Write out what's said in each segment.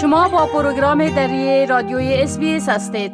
شما با پروگرام دری رادیوی اس هستید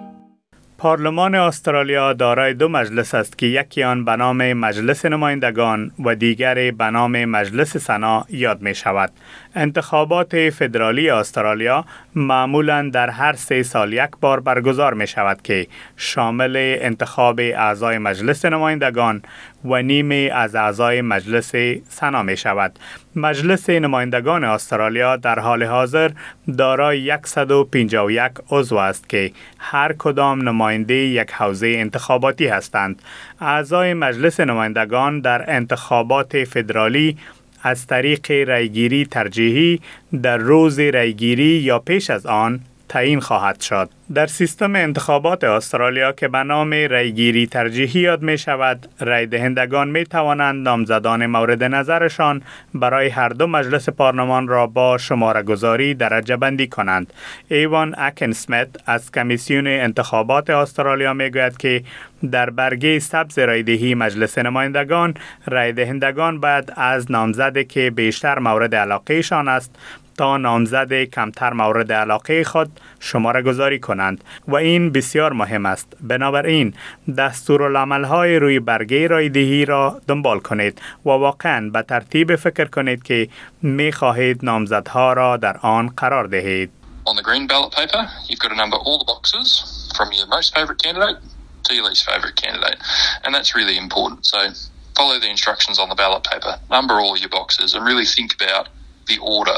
پارلمان استرالیا دارای دو مجلس است که یکی آن به نام مجلس نمایندگان و دیگری به نام مجلس سنا یاد می شود. انتخابات فدرالی استرالیا معمولا در هر سه سال یک بار برگزار می شود که شامل انتخاب اعضای مجلس نمایندگان و نیمه از اعضای مجلس سنا می شود. مجلس نمایندگان استرالیا در حال حاضر دارای 151 عضو است که هر کدام نماینده یک حوزه انتخاباتی هستند. اعضای مجلس نمایندگان در انتخابات فدرالی از طریق رایگیری ترجیحی در روز رایگیری یا پیش از آن تعیین خواهد شد. در سیستم انتخابات استرالیا که به نام رایگیری ترجیحی یاد می شود، رای دهندگان می توانند نامزدان مورد نظرشان برای هر دو مجلس پارلمان را با شماره گذاری درجه بندی کنند. ایوان اکن سمیت از کمیسیون انتخابات استرالیا می گوید که در برگه سبز رایدهی مجلس نمایندگان رای دهندگان باید از نامزد که بیشتر مورد علاقه است تا نامزد کمتر مورد علاقه خود شماره گذاری کنند و این بسیار مهم است بنابراین دستورالعمل های روی برگه رایدهی را دنبال کنید و واقعا به ترتیب فکر کنید که می خواهید نامزدها را در آن قرار دهید On the green ballot paper, you've got to number all the boxes from your most favourite candidate to your least favourite candidate. And that's really important. So follow the instructions on the ballot paper, number all your boxes, and really think about the order.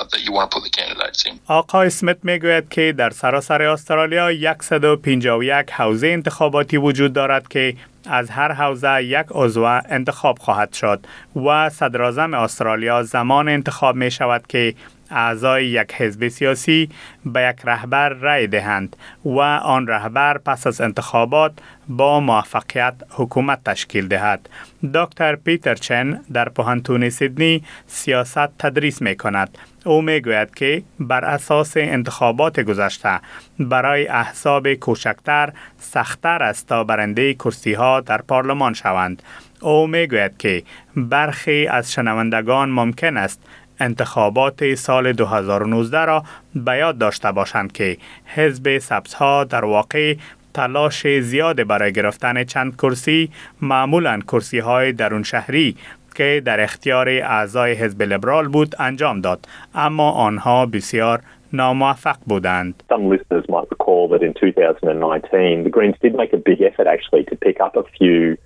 آقای اسمیت می‌گوید که در سراسر استرالیا 151 حوزه انتخاباتی وجود دارد که از هر حوزه یک عضو انتخاب خواهد شد و صدر استرالیا زمان انتخاب می شود که اعضای یک حزب سیاسی به یک رهبر رای دهند و آن رهبر پس از انتخابات با موفقیت حکومت تشکیل دهد. دکتر پیتر چن در پوهنتون سیدنی سیاست تدریس می کند. او می گوید که بر اساس انتخابات گذشته برای احزاب کوچکتر سختتر است تا برنده کرسی ها در پارلمان شوند. او می گوید که برخی از شنوندگان ممکن است انتخابات سال 2019 را به یاد داشته باشند که حزب سبزها در واقع تلاش زیاد برای گرفتن چند کرسی معمولا کرسی های درون شهری که در اختیار اعضای حزب لیبرال بود انجام داد اما آنها بسیار ناموفق بودند. Some listeners might recall that in 2019 the Greens did make a big effort actually to pick up a few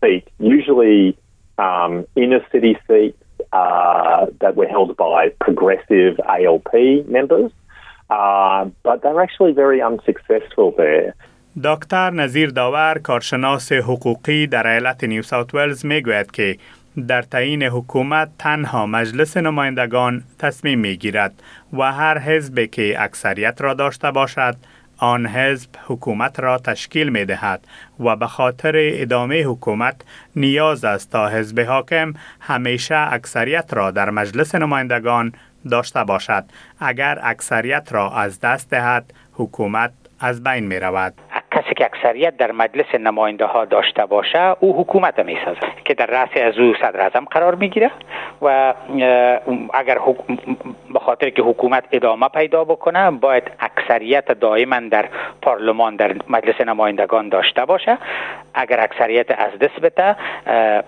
seats, usually um, inner city seats uh, that were held by progressive ALP members, uh, but they were actually very unsuccessful there. دکتر نظیر داور کارشناس حقوقی در ایالت نیو ساوت ولز می گوید که در تعیین حکومت تنها مجلس نمایندگان تصمیم می گیرد و هر حزب که اکثریت را داشته باشد آن حزب حکومت را تشکیل می دهد و به خاطر ادامه حکومت نیاز است تا حزب حاکم همیشه اکثریت را در مجلس نمایندگان داشته باشد. اگر اکثریت را از دست دهد حکومت از بین می رود کسی که اکثریت در مجلس نماینده ها داشته باشه او حکومت می سازه که در رأس از او صدر اعظم قرار می‌گیره و اگر به خاطر که حکومت ادامه پیدا بکنه باید اکثریت دائما در پارلمان در مجلس نمایندگان داشته باشه. اگر اکثریت از دست بده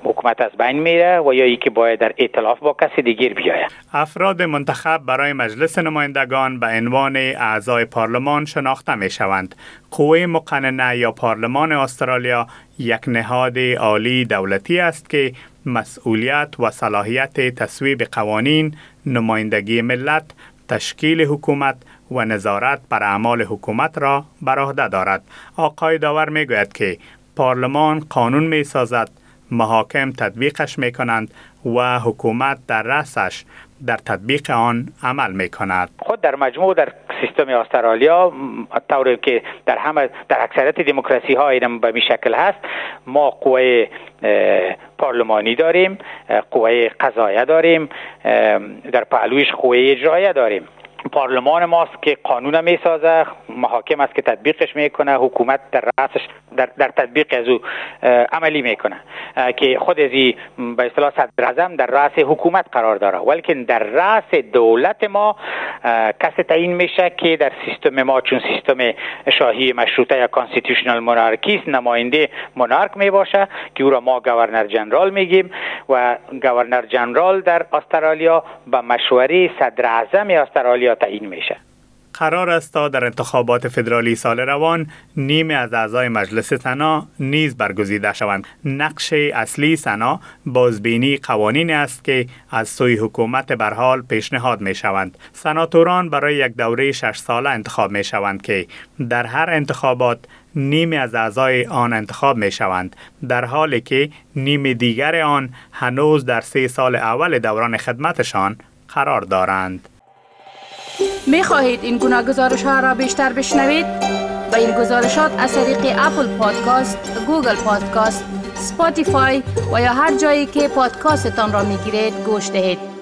حکومت از بین میره و یا که باید در ائتلاف با کسی دیگر بیاید. افراد منتخب برای مجلس نمایندگان به عنوان اعضای پارلمان شناخته می شوند قوه مقننه یا پارلمان استرالیا یک نهاد عالی دولتی است که مسئولیت و صلاحیت تصویب قوانین، نمایندگی ملت، تشکیل حکومت و نظارت بر اعمال حکومت را بر عهده دارد. آقای داور می گوید که پارلمان قانون می سازد، محاکم تطبیقش می کنند و حکومت در رأسش در تطبیق آن عمل می کند خود در مجموع در سیستم استرالیا طوری که در همه در اکثریت دموکراسی ها این به شکل هست. ما قوه پارلمانی داریم قوه قضایه داریم در پهلویش قوه اجرایه داریم. پارلمان ماست که قانون می سازه محاکم است که تطبیقش می‌کنه حکومت در رأسش در, در تطبیق از او عملی می‌کنه. که خود از به اصطلاح صدر در رأس حکومت قرار داره. ولیکن در رأس دولت ما کسی تعیین میشه که در سیستم ما چون سیستم شاهی مشروطه یا constitutional monarchy نماینده monarch می باشه که او را ما governor general میگیم و governor general در استرالیا به مشوره صدر اعظم استرالیا تعیین میشه. قرار است تا در انتخابات فدرالی سال روان نیم از اعضای مجلس سنا نیز برگزیده شوند. نقش اصلی سنا بازبینی قوانین است که از سوی حکومت برحال پیشنهاد می شوند سناتوران برای یک دوره شش ساله انتخاب می شوند که در هر انتخابات نیم از اعضای آن انتخاب می شوند در حالی که نیم دیگر آن هنوز در سه سال اول دوران خدمتشان قرار دارند. می خواهید این گونه گزارش ها را بیشتر بشنوید؟ با این گزارشات از طریق Apple Podcast، Google Podcast، Spotify و یا هر جایی که پادکاستتان را می گیرید گوش دهید.